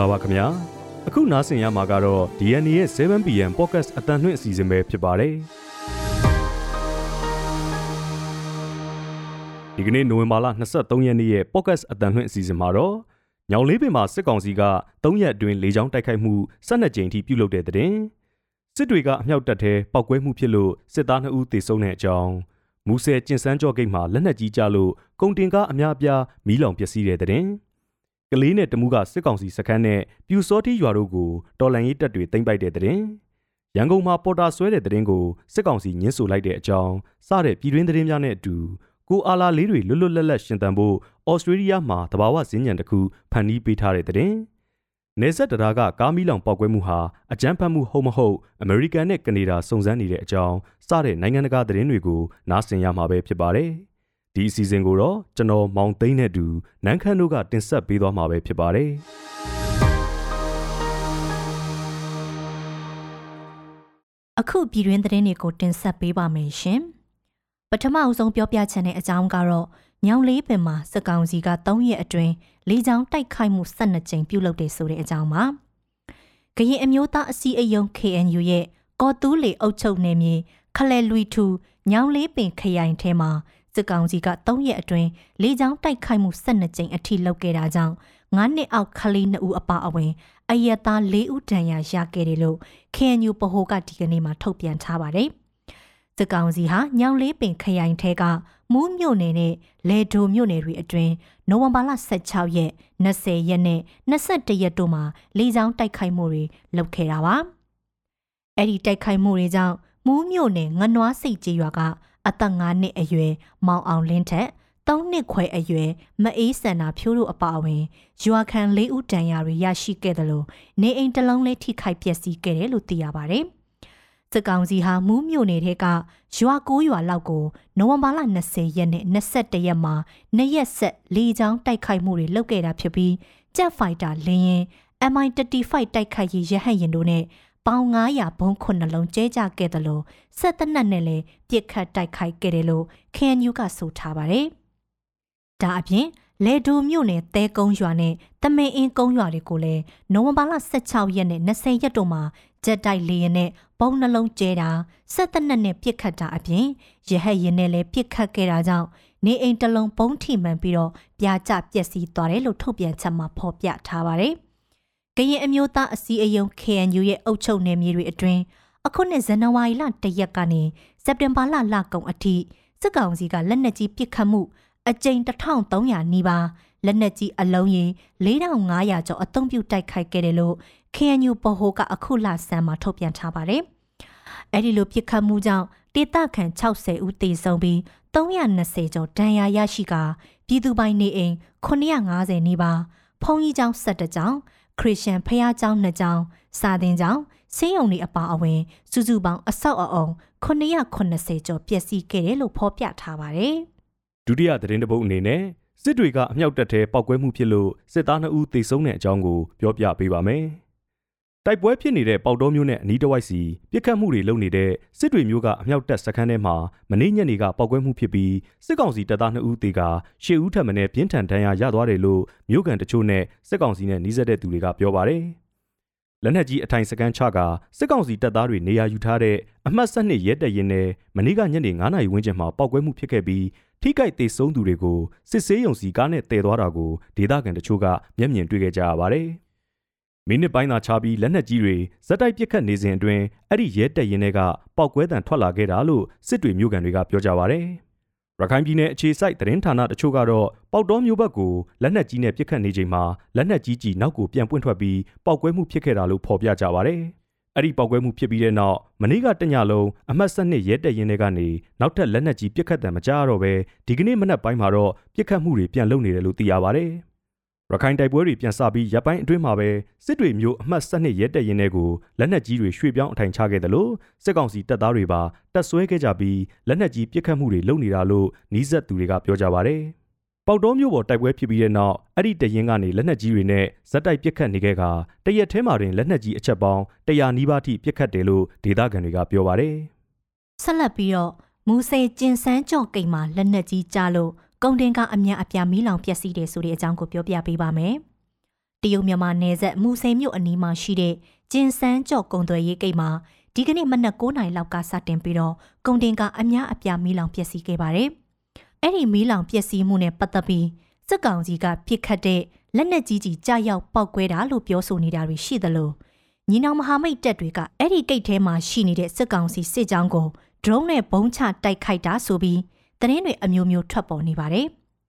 လာပါခင်ဗျာအခုနားဆင်ရမှာကတော့ DNA ရဲ့ 7PM Podcast အတန်လွှင့်အစီအစဉ်ပဲဖြစ်ပါတယ်ဒီကနေ့နိုဝင်ဘာလ23ရက်နေ့ရဲ့ Podcast အတန်လွှင့်အစီအစဉ်မှာတော့ညောင်လေးပင်မှာစစ်ကောင်စီက3ရက်အတွင်းလေကြောင်းတိုက်ခိုက်မှု12ကြိမ်ထိပြုလုပ်တဲ့တဲ့စစ်တွေကအမြောက်တပ်ထဲပောက်ကွဲမှုဖြစ်လို့စစ်သား2ဦးသေဆုံးတဲ့အကြောင်းမူဆယ်ကျင်စန်းကြော့ဂိတ်မှာလက်နက်ကြီးကျလို့ကုန်တင်ကားအများအပြားမီးလောင်ပျက်စီးတဲ့တဲ့ ကလေးနဲ့တမူးကစစ်ကောင်စီစခန်းနဲ့ပြူစောတိရွာတို့ကိုတော်လန်ရေးတပ်တွေတင်ပိုက်တဲ့တဲ့ရန်ကုန်မှာပေါ်တာဆွဲတဲ့တဲ့ကိုစစ်ကောင်စီညှင်းဆိုလိုက်တဲ့အကြောင်းစတဲ့ပြည်တွင်းသတင်းများနဲ့အတူကိုအာလာလေးတွေလွတ်လွတ်လပ်လပ်ရှင်သန်ဖို့ဩစတြေးလျမှာတဘာဝဈဉ္ဉံတစ်ခုဖန်တီးပေးထားတဲ့တဲ့နေဆက်တရာကကားမီလောင်ပောက်ကွဲမှုဟာအကြမ်းဖက်မှုဟုတ်မဟုတ်အမေရိကန်နဲ့ကနေဒါစုံစမ်းနေတဲ့အကြောင်းစတဲ့နိုင်ငံတကာသတင်းတွေကိုနားဆင်ရမှာပဲဖြစ်ပါတယ်။ ဒီအစီအစဉ်ကိုတော့ကျွန်တော်မောင်သိန်းနဲ့အတူနန်းခမ်းတို့ကတင်ဆက်ပေးသွားမှာပဲဖြစ်ပါတယ်အခုပြည်တွင်းသတင်းတွေကိုတင်ဆက်ပေးပါမယ်ရှင်ပထမအဆုံးပြောပြချင်တဲ့အကြောင်းကတော့ညောင်လေးပင်မှာစကောင်စီက3ရက်အတွင်းလေကြောင်းတိုက်ခိုက်မှု12ကြိမ်ပြုလုပ်တယ်ဆိုတဲ့အကြောင်းပါကရင်အမျိုးသားအစည်းအရုံး KNU ရဲ့ကော်တူးလေအုပ်ချုပ်နေမြေခလဲလွီထူညောင်လေးပင်ခရိုင်ထဲမှာ စစ်ကောင်စီက3ရက်အတွင်းလေကြောင်းတိုက်ခိုက်မှု12ကြိမ်အထိလုပ်ခဲ့တာကြောင့်9နှစ်အောက်ကလေး2ဦးအပါအဝင်အယက်သား4ဦးဒဏ်ရာရခဲ့တယ်လို့ KNU ပဟိုကဒီကနေ့မှထုတ်ပြန်ထားပါတယ်။စစ်ကောင်စီဟာညောင်လေးပင်ခရိုင်ထဲကမူးမြို့နယ်နဲ့လေဒိုမြို့နယ်တွေအတွင်းနိုဝင်ဘာလ16ရက်20ရက်နဲ့21ရက်တို့မှာလေကြောင်းတိုက်ခိုက်မှုတွေလုပ်ခဲ့တာပါ။အဲ့ဒီတိုက်ခိုက်မှုတွေကြောင့်မူးမြို့နယ်ငနွားစိတ်ကြေးရွာက အသက်9နှစ်အရွယ်မောင်အောင်လင်းထက်3နှစ်ခွဲအရွယ်မအေးစန္နာဖြိုးတို့အပါအဝင်ရွာခံ၄ဦးတန်ရာတွေရရှိခဲ့တယ်လို့နေအိမ်တစ်လုံးလေးထိခိုက်ပျက်စီးခဲ့တယ်လို့သိရပါဗျ။စစ်ကောင်စီဟာမူးမြို့နယ်ထဲကရွာ9ရွာလောက်ကိုနိုဝင်ဘာလ20ရက်နဲ့21ရက်မှာနှစ်ရက်ဆက်လေကြောင်းတိုက်ခိုက်မှုတွေလုပ်ခဲ့တာဖြစ်ပြီးဂျက်ဖိုက်တာလင်းရင် MI35 တိုက်ခိုက်ရေးရဟတ်ယာဉ်တို့နဲ့ ပေါင်900ဘုံခုနှလုံးကျဲကြခဲ့တယ်လို့ဆက်တနက်နဲ့လည်းပြစ်ခတ်တိုက်ခိုက်ခဲ့တယ်လို့ KNU ကဆိုထားပါတယ်။ဒါအပြင်လေဒိုမြို့နယ်တဲကုန်းရွာနဲ့တမင်အင်းကုန်းရွာတွေကိုလည်းနိုဝင်ဘာလ16ရက်နဲ့20ရက်တို့မှာဂျက်တိုက်လေယာဉ်နဲ့ပုံနှလုံးကျဲတာဆက်တနက်နဲ့ပြစ်ခတ်တာအပြင်ရဟတ်ရင်နဲ့လည်းပြစ်ခတ်ခဲ့တာကြောင့်နေအိမ်တလုံးပုံထိမှန်ပြီးတော့ပြာကျပျက်စီးသွားတယ်လို့ထုတ်ပြန်ချက်မှာဖော်ပြထားပါတယ်။ ကရင်အမျိုးသားအစည်းအရုံး KNU ရဲ့အုပ်ချုပ်နယ်မြေတွေအတွင်းအခုနှစ်ဇန်နဝါရီလ၁ရက်ကနေစက်တင်ဘာလလကုန်အထိစစ်ကောင်စီကလက်နက်ကြီးပစ်ခတ်မှုအကြိမ်1300နီးပါးလက်နက်ကြီးအလုံးရေ4500ကျော်အသုံးပြုတိုက်ခိုက်ခဲ့တယ်လို့ KNU ပဟိုကအခုလဆန်းမှာထုတ်ပြန်ထားပါတယ်။အဲဒီလိုပစ်ခတ်မှုကြောင့်ဒေသခံ60ဦးသေဆုံးပြီး320ကျော်ဒဏ်ရာရရှိကာပြည်သူပိုင်နေအိမ်950နီးပါးဖုံကြီးကျောင်း17ကျောင်း ခရစ်ယာန်ဖျားကျောင်းနှစ်ကျောင်းစာသင်ကျောင်းဆေးရုံတွေအပါအဝင် စုစုပေါင်းအဆောက်အအုံ980ကျော်ပျက်စီးခဲ့တယ်လို့ဖော်ပြထားပါတယ်။ဒုတိယသတင်းတပုတ်အနေနဲ့စစ်တွေကအမြောက်တပ်ထဲပောက်ကွဲမှုဖြစ်လို့စစ်သား2ဦးသေဆုံးတဲ့အကြောင်းကိုပြောပြပေးပါမယ်။ တိုက်ပွဲဖြစ်နေတဲ့ပေါတော်မျိုးနဲ့အနီးတစ်ဝိုက်စီပြစ်ခတ်မှုတွေလုပ်နေတဲ့စစ်တွေမျိုးကအမြောက်တပ်စခန်းထဲမှာမနေ့ညနေကပောက်ကွဲမှုဖြစ်ပြီးစစ်ကောင်စီတပ်သား2ဦးသေကရှေ့ဦးထပ်မံပြင်းထန်ဒဏ်ရာရသွားတယ်လို့မြို့ကန်တချို့နဲ့စစ်ကောင်စီနဲ့နှီးစပ်တဲ့သူတွေကပြောပါတယ်။လက်နက်ကြီးအထိုင်စကန်ချကစစ်ကောင်စီတပ်သားတွေနေရာယူထားတဲ့အမှတ်၁၂ရဲတပ်ရင်နဲ့မနေ့ကညနေ9နာရီဝန်းကျင်မှာပောက်ကွဲမှုဖြစ်ခဲ့ပြီးထိကြိုက်သေးဆုံးသူတွေကိုစစ်ဆေးရုံစီကားနဲ့တည်သွားတာကိုဒေသခံတချို့ကမျက်မြင်တွေ့ခဲ့ကြရပါတယ်။ မိနစ်ပိုင်းသာခြားပြီးလက်နက်ကြီးတွေဇက်တိုက်ပစ်ခတ်နေစဉ်အတွင်းအဲ့ဒီရဲတပ်ရင်တွေကပောက်ကွဲတံထွက်လာခဲ့တာလို့စစ်တွေမျိုးကန်တွေကပြောကြပါဗျ။ရခိုင်ပြည်နယ်အခြေစိုက်သတင်းဌာနတချို့ကတော့ပေါက်တော်မျိုးဘက်ကိုလက်နက်ကြီးနဲ့ပစ်ခတ်နေချိန်မှာလက်နက်ကြီးကြီးနောက်ကိုပြန်ပွင့်ထွက်ပြီးပောက်ကွဲမှုဖြစ်ခဲ့တာလို့ဖော်ပြကြပါဗျ။အဲ့ဒီပောက်ကွဲမှုဖြစ်ပြီးတဲ့နောက်မနေ့ကတညလုံးအမှတ်၁၂ရဲတပ်ရင်တွေကနေနောက်ထပ်လက်နက်ကြီးပစ်ခတ်တယ်မကြားတော့ပဲဒီကနေ့မနက်ပိုင်းမှာတော့ပစ်ခတ်မှုတွေပြန်လုပ်နေတယ်လို့သိရပါဗျ။ ရခိုင်တိုက်ပွဲတွေပြန်ဆပြီးရပ်ပိုင်းအတွင်းမှာပဲစစ်တွေမျိုးအမှတ်၁၂ရဲတပ်ရင်းတွေကိုလက်နက်ကြီးတွေရွှေ့ပြောင်းအထိုင်ချခဲ့တယ်လို့စစ်ကောင်စီတပ်သားတွေပါတပ်ဆွဲခဲ့ကြပြီးလက်နက်ကြီးပစ်ခတ်မှုတွေလုပ်နေတာလို့နီးစပ်သူတွေကပြောကြပါဗျ။ပေါတော်မျိုးပေါ်တိုက်ပွဲဖြစ်ပြီးတဲ့နောက်အဲ့ဒီတရင်ကနေလက်နက်ကြီးတွေနဲ့ဇက်တိုက်ပစ်ခတ်နေခဲ့ကတရက်ထဲမှာတင်လက်နက်ကြီးအချက်ပေါင်း100နီးပါးထိပစ်ခတ်တယ်လို့ဒေသခံတွေကပြောပါတယ်။ဆက်လက်ပြီးတော့မူဆေကျင်စန်းကြော့ကိမ်မှာလက်နက်ကြီးကြားလို့ ကုန်တင်ကားအများအပြားမီးလောင်ပျက်စီးတယ်ဆိုတဲ့အကြောင်းကိုပြောပြပေးပါမယ်တရုတ်မြန်မာနယ်စပ်မူစိန်မြို့အနီးမှာရှိတဲ့ကျင်စန်းကျော့ကုံသွယ်ရေးဂိတ်မှာဒီကနေ့မနက်9:00နာရီလောက်ကစတင်ပြီးတော့ကုန်တင်ကားအများအပြားမီးလောင်ပျက်စီးခဲ့ပါတယ်။အဲ့ဒီမီးလောင်ပျက်စီးမှုနဲ့ပတ်သက်ပြီးစစ်ကောင်စီကပြစ်ခတ်တဲ့လက်နက်ကြီးကြီးကြားရောက်ပောက်ကွဲတာလို့ပြောဆိုနေတာတွေရှိသလိုညီနောင်မဟာမိတ်တပ်တွေကအဲ့ဒီဂိတ်ထဲမှာရှိနေတဲ့စစ်ကောင်စီစစ်ကြောင်းကို drone နဲ့ဘုံချတိုက်ခိုက်တာဆိုပြီး သတင်းတွေအမျိုးမျိုးထွက်ပေါ်နေပါတယ်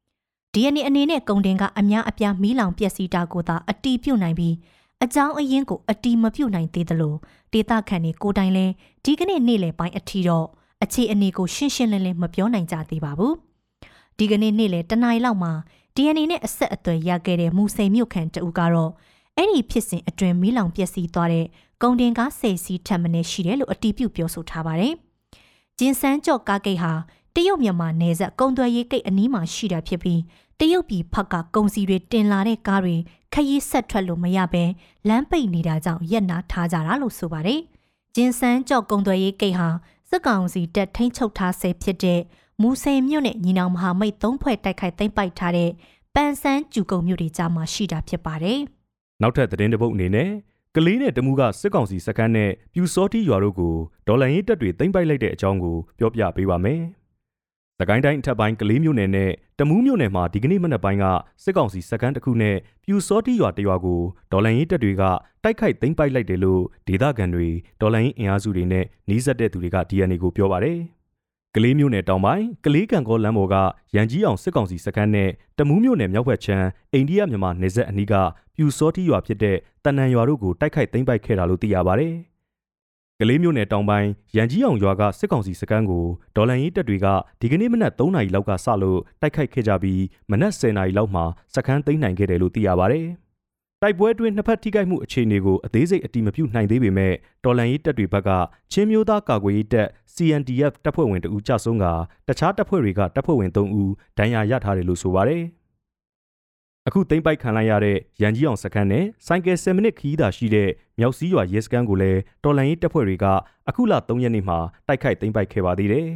။ DNA အနေနဲ့ကုန်တင်ကအများအပြားမီးလောင်ပျက်စီးတာကိုသာအတီးပြုတ်နိုင်ပြီးအကြောင်းအရင်းကိုအတီးမပြုတ်နိုင်သေးသလိုဒေတာခန်တွေကိုတိုင်လဲဒီကနေ့နေ့လယ်ပိုင်းအထီတော့အခြေအနေကိုရှင်းရှင်းလင်းလင်းမပြောနိုင်ကြသေးပါဘူး။ဒီကနေ့နေ့လယ်တနားရီလောက်မှာ DNA နဲ့အဆက်အသွယ်ရခဲ့တဲ့မူစိန်မြို့ခံတဦးကတော့အဲ့ဒီဖြစ်စဉ်အတွင်းမီးလောင်ပျက်စီးသွားတဲ့ကုန်တင်ကားဆယ်စီးထပ်မင်းရှိတယ်လို့အတီးပြုတ်ပြောဆိုထားပါတယ်။ဂျင်ဆန်းကျော့ကားဂိတ်ဟာ တရုတ်မြန်မာနယ်စပ်ကုန်သွယ်ရေးဂိတ်အနီးမှာရှိတာဖြစ်ပြီးတရုတ်ပြည်ဖက်ကကုန်စည်တွေတင်လာတဲ့ကားတွေခရီးဆက်ထွက်လို့မရဘဲလမ်းပိတ်နေတာကြောင့်ရက်နာထားကြတာလို့ဆိုပါတယ်။ဂျင်ဆန်းကြော့ကုံသွယ်ရေးဂိတ်ဟာစစ်ကောင်စီတပ်ထိန်းချုပ်ထားဆဲဖြစ်တဲ့မူစိန်မြို့နဲ့ညီနောင်မဟာမိတ်သုံးဖွဲ့တိုက်ခိုက်သိမ်းပိုက်ထားတဲ့ပန်ဆန်းကျူကုံမြို့တွေကြားမှာရှိတာဖြစ်ပါတယ်။နောက်ထပ်သတင်းတစ်ပုဒ်အနေနဲ့ကလေးနဲ့တမူကစစ်ကောင်စီစကန်နဲ့ပြူစောတီရွာတို့ကိုဒေါ်လာရင်းတပ်တွေသိမ်းပိုက်လိုက်တဲ့အကြောင်းကိုပြောပြပေးပါမယ်။။ သကိုင်းတိုင်းအထက်ပိုင်းကလေးမြို့နယ်နဲ့တမူးမြို့နယ်မှာဒီကနေ့မနက်ပိုင်းကစစ်ကောင်စီစခန်းတစ်ခုနဲ့ပြူစောတိရွာတရွာကိုဒေါ်လန်ရေးတပ်တွေကတိုက်ခိုက်သိမ်းပိုက်လိုက်တယ်လို့ဒေသခံတွေဒေါ်လန်ရေးအင်အားစုတွေနဲ့နှီးစပ်တဲ့သူတွေက DNA ကိုပြောပါတယ်။ကလေးမြို့နယ်တောင်ပိုင်းကလေးကံကောလမ်းပေါ်ကရန်ကြီးအောင်စစ်ကောင်စီစခန်းနဲ့တမူးမြို့နယ်မြောက်ဘက်ခြမ်းအိန္ဒိယမြန်မာနယ်စပ်အနီးကပြူစောတိရွာဖြစ်တဲ့တန်နန်ရွာတို့ကိုတိုက်ခိုက်သိမ်းပိုက်ခဲ့တာလို့သိရပါတယ်။ ကလေးမျိုးနယ်တောင်ပိုင်းရန်ကြီးအောင်ရွာကစစ်ကောင်စီစခန်းကိုဒေါ်လန်ရေးတပ်တွေကဒီကနေ့မနက်3နာရီလောက်ကစလို့တိုက်ခိုက်ခဲ့ကြပြီးမနက်10နာရီလောက်မှာစခန်းသိမ်းနိုင်ခဲ့တယ်လို့သိရပါဗျ။တိုက်ပွဲအတွင်းနှစ်ဖက်ထိခိုက်မှုအခြေအနေကိုအသေးစိတ်အတိမပြုနိုင်သေးပေမဲ့တော်လန်ရေးတပ်တွေဘက်ကချင်းမျိုးသားကာကွယ်ရေးတပ် CNDF တပ်ဖွဲ့ဝင်တဦးကြဆုံးကတခြားတပ်ဖွဲ့တွေကတပ်ဖွဲ့ဝင်3ဦးဒဏ်ရာရထားတယ်လို့ဆိုပါတယ်။ အခုသိမ့်ပိုက်ခံလိုက်ရတဲ့ရန်ကြီးအောင်စခန်းနဲ့ဆိုင်ကယ်10မိနစ်ခီးသာရှိတဲ့မြောက်စည်းရွာရဲစခန်းကိုလည်းတော်လန်ရေးတပ်ဖွဲ့တွေကအခုလ3ရက်နေ့မှာတိုက်ခိုက်သိမ်းပိုက်ခဲ့ပါသေးတယ်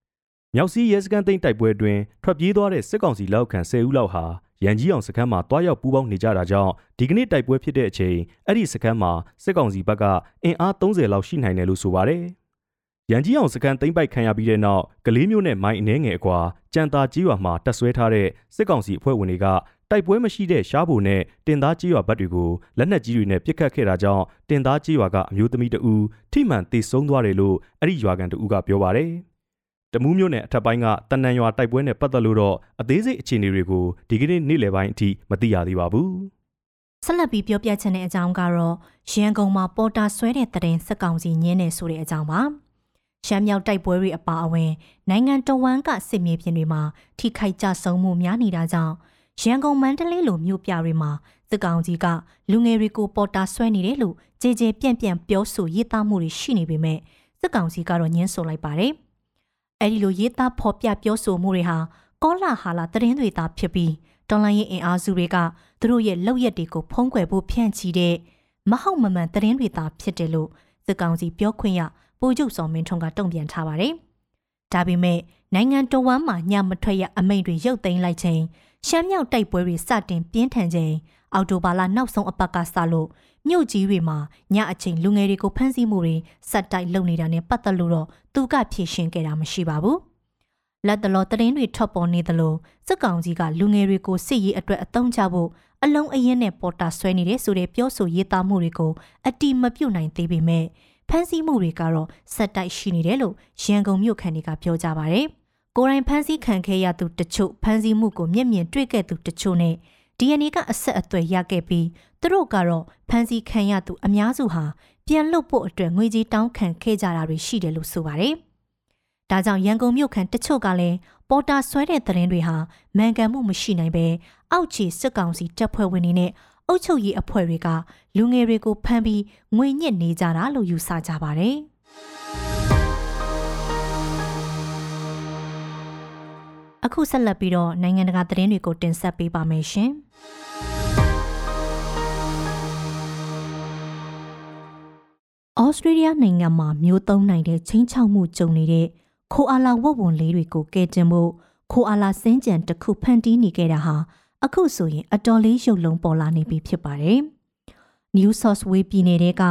။မြောက်စည်းရဲစခန်းသိမ်းတိုက်ပွဲအတွင်းထွက်ပြေးသွားတဲ့စစ်ကောင်စီလက်အောက်ခံ10ဦးလောက်ဟာရန်ကြီးအောင်စခန်းမှာတွားရောက်ပူးပေါင်းနေကြတာကြောင့်ဒီကနေ့တိုက်ပွဲဖြစ်တဲ့အချိန်အဲ့ဒီစခန်းမှာစစ်ကောင်စီဘက်ကအင်အား30လောက်ရှိနိုင်တယ်လို့ဆိုပါတယ်။ ရန်ကြီးအောင်စကန်သိမ့်ပိုက်ခံရပြီးတဲ့နောက်ကလေးမျိုးနဲ့မိုင်းအနှဲငယ်အကွာကြံတာကြီးရွာမှာတက်ဆွဲထားတဲ့စစ်ကောင်စီအဖွဲ့ဝင်တွေကတိုက်ပွဲမရှိတဲ့ရှားဘုံနဲ့တင်သားကြီးရွာဘက်တွေကိုလက်နက်ကြီးတွေနဲ့ပစ်ခတ်ခဲ့တာကြောင့်တင်သားကြီးရွာကအမျိုးသမီးတဦးထိမှန်တေဆုံးသွားတယ်လို့အဲ့ဒီရွာကန်တဦးကပြောပါတယ်။တမူးမြို့နယ်အထက်ပိုင်းကတန်နန်ရွာတိုက်ပွဲနဲ့ပတ်သက်လို့တော့အသေးစိတ်အခြေအနေတွေကိုဒီကနေ့နေ့လယ်ပိုင်းအထိမသိရသေးပါဘူး။ဆက်လက်ပြီးပြောပြချင်တဲ့အကြောင်းကတော့ရန်ကုန်မှာပေါ်တာဆွဲတဲ့တရင်စက်ကောင်စီညင်းနေဆိုတဲ့အကြောင်းပါ။ ရှမ်းမြောက်တိုက်ပွဲတွေအပါအဝင် နိုင်ငံတော်ဝန်ကစစ်မြေပြင်တွေမှာထိခိုက်ကြဆုံးမှုများနေတာကြောင့်ရန်ကုန်မန္တလေးလိုမြို့ပြတွေမှာစစ်ကောင်ကြီးကလူငယ်တွေကိုပေါ်တာဆွဲနေတယ်လို့ကြည်ကြဲပြန့်ပြန့်ပြောဆိုရေးသားမှုတွေရှိနေပေမဲ့စစ်ကောင်စီကတော့ညှင်းဆိုလိုက်ပါတယ်။အဲဒီလိုရေးသားဖော်ပြပြောဆိုမှုတွေဟာကောလာဟာလာသတင်းတွေသာဖြစ်ပြီးတော်လိုင်းရင်အင်အားစုတွေကသူတို့ရဲ့လောက်ရက်တွေကိုဖုံးကွယ်ဖို့ဖြန့်ချီတဲ့မဟုတ်မမှန်သတင်းတွေသာဖြစ်တယ်လို့စစ်ကောင်စီပြောခွင့်ရ ပိုကျုပ်စော်မင်းထွန်းကတုံ့ပြန်ထားပါတယ်။ဒါပေမဲ့နိုင်ငံတော်ဝန်မှညမထွက်ရအမိန့်တွေရုပ်သိမ်းလိုက်ခြင်းရှမ်းမြောက်တိုက်ပွဲတွေစတင်ပြင်းထန်ချိန်အော်တိုဘာလနောက်ဆုံးအပတ်ကစလို့မြို့ကြီးတွေမှာညအချိန်လူငယ်တွေကိုဖမ်းဆီးမှုတွေစက်တိုက်လုပ်နေတာနဲ့ပတ်သက်လို့တော့သူကဖြေရှင်းခဲ့တာမရှိပါဘူး။လက်တလောသတင်းတွေထွက်ပေါ်နေသလိုစစ်ကောင်ကြီးကလူငယ်တွေကိုစစ်ရေးအတွက်အသုံးချဖို့အလုံးအရင်နဲ့ပေါ်တာဆွဲနေတဲ့ဆိုတဲ့ပြောဆိုရေးသားမှုတွေကိုအတိမပြုတ်နိုင်သေးပေမဲ့ ဖမ်းဆီးမှုတွေကတော့စက်တိုက်ရှိနေတယ်လို့ရန်ကုန်မြို့ခံတွေကပြောကြပါဗျ။ကိုရိုင်းဖမ်းဆီးခံခဲ့ရသူတချို့ဖမ်းဆီးမှုကိုမျက်မြင်တွေ့ခဲ့သူတချို့နဲ့ DNA ကအဆက်အသွယ်ရခဲ့ပြီးသူတို့ကတော့ဖမ်းဆီးခံရသူအများစုဟာပြန်လွတ်ဖို့အတွက်ငွေကြေးတောင်းခံခဲ့ကြတာတွေရှိတယ်လို့ဆိုပါတယ်။ဒါကြောင့်ရန်ကုန်မြို့ခံတချို့ကလည်းပေါ်တာဆွဲတဲ့သတင်းတွေဟာမှန်ကန်မှုမရှိနိုင်ပဲအောက်ခြေစစ်ကောင်စီတပ်ဖွဲ့ဝင်တွေနဲ့ အုပ်ချုပ်ရေးအဖွဲ့တွေကလူငယ်တွေကိုဖမ်းပြီးငွေညစ်နေကြတာလို့ယူဆကြပါတယ်။အခုဆက်လက်ပြီးတော့နိုင်ငံတကာသတင်းတွေကိုတင်ဆက်ပေးပါမယ်ရှင်။ဩစတြေးလျနိုင်ငံမှာမျိုးသုံးနိုင်တဲ့ချင်းချောက်မှုကြုံနေတဲ့ခိုအာလာဝက်ဝန်လေးတွေကိုကဲတင်ဖို့ခိုအာလာစင်းကြံတစ်ခုဖန်တီးနေခဲ့တာဟာ အခုဆိုရင်အတော်လေးရုပ်လုံးပေါ်လာနေပြီဖြစ်ပါတယ်။ New South Wales ပြည်နယ်က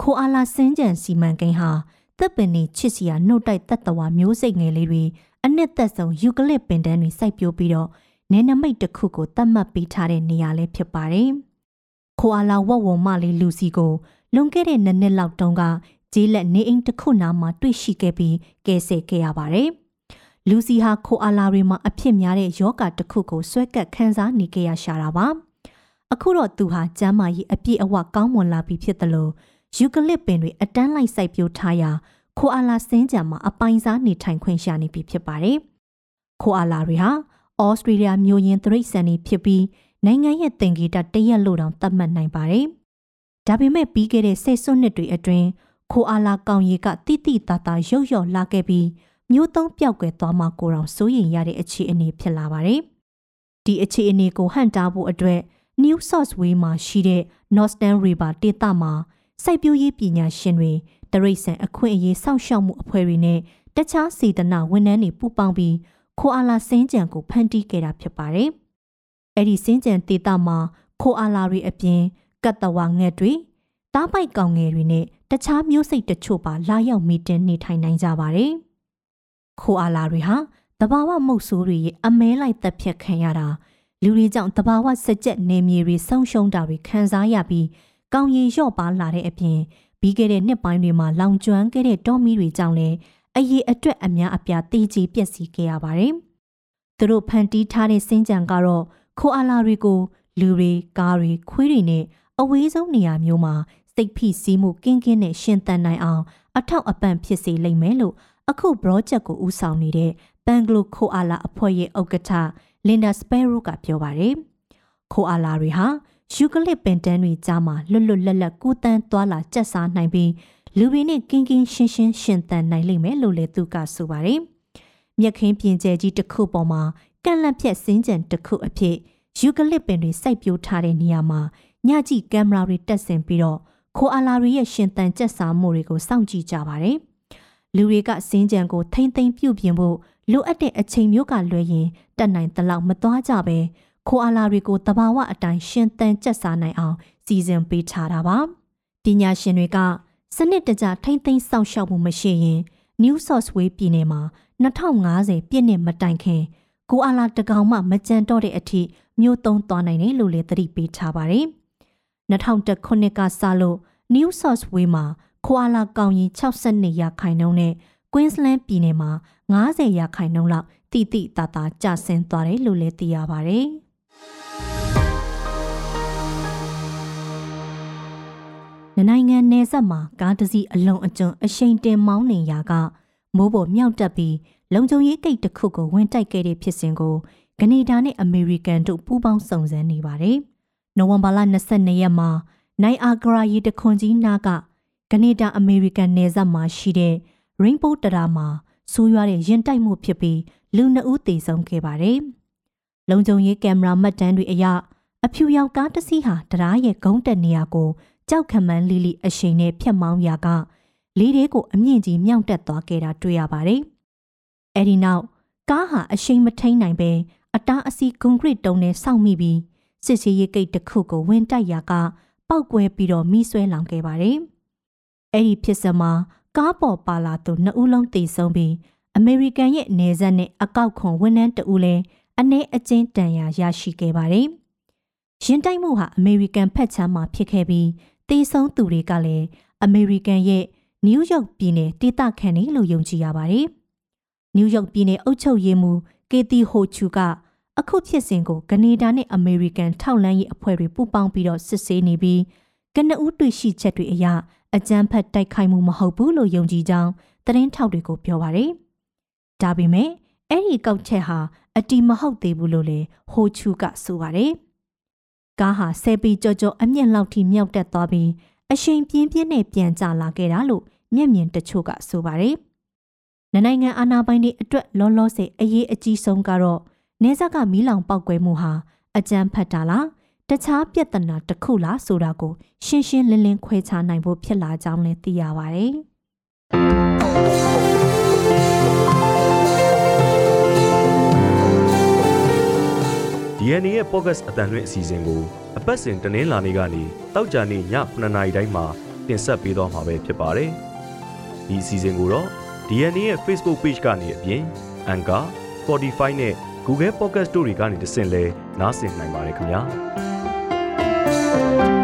ခိုအာလာစင်းကြံစီမံကိန်းဟာတပ်ပင်နေချစ်စီယာနှုတ်တိုက်တပ်တော်မျိုးစိတ်ငယ်လေးတွေအနှစ်သက်ဆုံးယူကလစ်ပင်တန်းတွေစိုက်ပျိုးပြီးတော့နယ်နမိတ်တစ်ခုကိုတတ်မှတ်ပေးထားတဲ့နေရာလေးဖြစ်ပါတယ်။ခိုအာလာဝက်ဝုံမလေးလူစီကိုလွန်ခဲ့တဲ့နှစ်နှစ်လောက်တုန်းကဂျေးလက်နေအိမ်တစ်ခုနာမှာတွေ့ရှိခဲ့ပြီးကယ်ဆယ်ခဲ့ရပါတယ်။ လူစီဟာခိုအာလာတွေမှာအဖြစ်များတဲ့ယောဂတစ်ခုကိုဆွဲကပ်ခံစားနေကြရရှာတာပါ။အခုတော့သူဟာကျမ်းမာရေးအပြည့်အဝကောင်းမွန်လာပြီဖြစ်တယ်လို့ယူကလစ်ပင်တွေအတန်းလိုက်စိုက်ပျိုးထားရာခိုအာလာစင်းကြံမှာအပိုင်စားနေထိုင်ခွင့်ရနေပြီဖြစ်ပါတယ်။ခိုအာလာတွေဟာဩစတြေးလျမျိုးရင်းသရိတ်ဆန်တွေဖြစ်ပြီးနိုင်ငံရဲ့သင်္ကေတတရက်လို့တောင်သတ်မှတ်နိုင်ပါတယ်။ဒါပေမဲ့ပြီးခဲ့တဲ့ဆယ်စုနှစ်တွေအတွင်းခိုအာလာကောင်ရီကတိတိတသာရုပ်ရော်လာခဲ့ပြီး မျိုးသုံးပြောက်ကွယ်သွားမှကိုတောင်စိုးရင်ရတဲ့အခြေအနေဖြစ်လာပါတယ်။ဒီအခြေအနေကိုဟန်တာဖို့အတွက် New South Wales မှာရှိတဲ့ Northern River ဒေသမှာစိုက်ပျိုးရေးပညာရှင်တွေတရိတ်ဆန်အခွင့်အရေးစောင့်ရှောက်မှုအဖွဲ့တွေနဲ့တခြားစေတနာဝန်ထမ်းတွေပူးပေါင်းပြီးခိုအာလာစင်းကြံကိုဖန်တီးခဲ့တာဖြစ်ပါတယ်။အဲ့ဒီစင်းကြံဒေသမှာခိုအာလာတွေအပြင်ကတ်တဝါငှက်တွေတားပိုက်ကောင်ငယ်တွေနဲ့တခြားမျိုးစိတ်တချို့ပါလာရောက်မီတင်နေထိုင်နိုင်ကြပါတယ်။ ခိုအာလာတွေဟာတဘာဝမုတ်ဆိုးတွေရဲ့အမဲလိုက်တက်ဖြတ်ခံရတာလူတွေကြောင့်တဘာဝစကြက်နေမြေတွေဆုံးရှုံးတာတွေခံစားရပြီးကောင်းရီလျော့ပါလာတဲ့အပြင်ပြီးခဲ့တဲ့နှစ်ပိုင်းတွေမှာလောင်ကျွမ်းခဲ့တဲ့တောမီတွေကြောင့်လည်းအရေးအတွက်အများအပြားတေးကြီးပျက်စီးခဲ့ရပါတယ်။သူတို့ဖန်တီးထားတဲ့စင်းကြံကတော့ခိုအာလာတွေကိုလူတွေကားတွေခွေးတွေနဲ့အဝေးဆုံးနေရာမျိုးမှာစိတ်ဖိစီးမှုကင်းကင်းနဲ့ရှင်သန်နိုင်အောင်အထောက်အပံ့ဖြစ်စေလိမ့်မယ်လို့ အခု project ကိုဦးဆောင်နေတဲ့ဘန်ဂလိုခိုအာလာအဖွဲ့ရဲ့ဥက္ကဋ္ဌလင်ဒါစပယ်ရိုကပြောပါတယ်။ခိုအာလာတွေဟာယူကလစ်ပင်တန်းတွေကြားမှာလွတ်လွတ်လပ်လပ်ကူးတန်းသွားလာကျက်စားနိုင်ပြီးလူတွေနဲ့ကင်းကင်းရှင်းရှင်းရှင်သန်နိုင်လိမ့်မယ်လို့လည်းသူကဆိုပါတယ်။မြက်ခင်းပြင်ကျဲကြီးတစ်ခုပေါ်မှာကန့်လန့်ဖြတ်စင်းကြံတစ်ခုအဖြစ်ယူကလစ်ပင်တွေစိုက်ပျိုးထားတဲ့နေရာမှာညကြည့်ကင်မရာတွေတက်ဆင်ပြီးတော့ခိုအာလာတွေရဲ့ရှင်သန်ကျက်စားမှုတွေကိုစောင့်ကြည့်ကြပါတယ်။ လူတွေကစင်းကြံကိုထိမ့်သိမ့်ပြုတ်ပြင်ဖို့လိုအပ်တဲ့အချိန်မျိုးကလွယ်ရင်တက်နိုင်တလောက်မသွားကြပဲခိုအာလာတွေကိုတဘာဝအတိုင်းရှင်သန်ကျက်စားနိုင်အောင်စီစဉ်ပေးထားတာပါ။ပညာရှင်တွေကစနစ်တကျထိမ့်သိမ်းစောင့်ရှောက်မှုမရှိရင် New South Wales ပြည်နယ်မှာ2050ပြည့်နှစ်မတိုင်ခင်ကိုအာလာတကောင်မှမကြံတော့တဲ့အထိမျိုးသုံးသွားနိုင်တယ်လို့လည်းသတိပေးထားပါတယ်။2001ခုနှစ်ကစလို့ New South Wales မှာ ခွာလာကောင်ရင်62ရာခိုင်နှုန်းနဲ့ Queensland ပြည်နယ်မှာ90ရာခိုင်နှုန်းလောက်တိတိတသာကျဆင်းသွားတယ်လို့လည်းသိရပါတယ်။နိုင်ငံနယ်စပ်မှာကားတစ်စီးအလုံးအကျွံအရှိန်တင်မောင်းနေရာကမိုးပေါ်မြောက်တက်ပြီးလုံခြုံရေးကိတ်တစ်ခုကိုဝင်တိုက်ခဲ့တဲ့ဖြစ်စဉ်ကိုကနေဒါနဲ့အမေရိကန်တို့ပူးပေါင်းစုံစမ်းနေပါတယ်။နိုဝင်ဘာလ22ရက်မှာနိုင်အာဂရာရီတခွန်ကြီးနားက ကနေဒါအမေရိကန်နယ်စပ်မှာရှိတဲ့ Rainbow တရာမှာဆိုးရွားတဲ့ရင်တိုက်မှုဖြစ်ပြီးလူနှစ်ဦးသေဆုံးခဲ့ပါတယ်။လုံခြုံရေးကင်မရာမှတ်တမ်းတွေအရအဖြူရောင်ကားတစ်စီးဟာတရားရဲ့ဂုံးတက်နေရာကိုကြောက်ခမန်းလီလီအရှိန်နဲ့ဖြတ်မောင်းရာကလေးသေးကိုအမြင့်ကြီးမြောက်တက်သွားခဲ့တာတွေ့ရပါတယ်။အဲဒီနောက်ကားဟာအရှိန်မထိန်နိုင်ပဲအတားအစီကွန်ကရစ်တုံးနဲ့စောင့်မိပြီးစစ်စီရေးကိတ်တစ်ခုကိုဝင်တိုက်ရာကပောက်ကွဲပြီးတော့မိဆွဲလောင်ခဲ့ပါတယ်။ အဲ့ဒီဖြစ်စမှာကားပေါ်ပါလာသူနှစ်ဦးလုံးတေဆုံးပြီးအမေရိကန်ရဲ့နေဆက်နဲ့အကောက်ခွန်ဝန်ထမ်းတဦးလည်းအ내အချင်းတန်ရာရရှိခဲ့ပါတယ်။ရင်တိုက်မှုဟာအမေရိကန်ဖက်ချမ်းမှာဖြစ်ခဲ့ပြီးတေဆုံးသူတွေကလည်းအမေရိကန်ရဲ့နယူးယောက်ပြည်နယ်ဒေသခံတွေလို့ယုံကြည်ရပါတယ်။နယူးယောက်ပြည်နယ်အုပ်ချုပ်ရေးမှူးကေတီဟိုချူကအခုဖြစ်စဉ်ကိုကနေဒါနဲ့အမေရိကန်ထောက်လှမ်းရေးအဖွဲ့တွေပူးပေါင်းပြီးတော့စစ်ဆေးနေပြီးကနဦးတွေ့ရှိချက်တွေအရ အကြမ်းဖက်တိုက်ခိုက်မှုမဟုတ်ဘူးလို့ယုံကြည်ကြောင်းသတင်းထောက်တွေကိုပြောပါတယ်။ဒါပေမဲ့အဲ့ဒီကောက်ချက်ဟာအတီမဟုတ်သေးဘူးလို့လည်းဟိုချူကဆိုပါတယ်။ကားဟာဆယ်ပီကြော်ကြော်အမြင့်လောက်ထိမြောက်တက်သွားပြီးအရှိန်ပြင်းပြင်းနဲ့ပြန်ကျလာခဲ့တာလို့မျက်မြင်တချို့ကဆိုပါတယ်။နိုင်ငံအာဏာပိုင်တွေအတွက်လောလောဆယ်အရေးအကြီးဆုံးကတော့နေဆက်ကမီးလောင်ပောက်ကွဲမှုဟာအကြမ်းဖက်တာလား တခြားပြဿနာတစ်ခုလားဆိုတာကို ရှင်းရှင်းလင်းလင်းခွဲခြားနိုင်ဖို့ဖြစ်လာကြောင်းလည်းသိရပါတယ်။ DNA ရဲ့ podcast အတန်လွင့်အစီအစဉ်ကိုအပတ်စဉ်တင်းလာနေကနေတောက်ကြနေည9:00နာရီတိုင်းမှာတင်ဆက်ပေးသွားမှာပဲဖြစ်ပါတယ်။ဒီအစီအစဉ်ကိုတော့ DNA ရဲ့ Facebook Page ကနေအပြင် Anchor, Spotify နဲ့ Google Podcast တို့တွေကနေတဆင့်လဲနားဆင်နိုင်ပါတယ်ခင်ဗျာ။ Música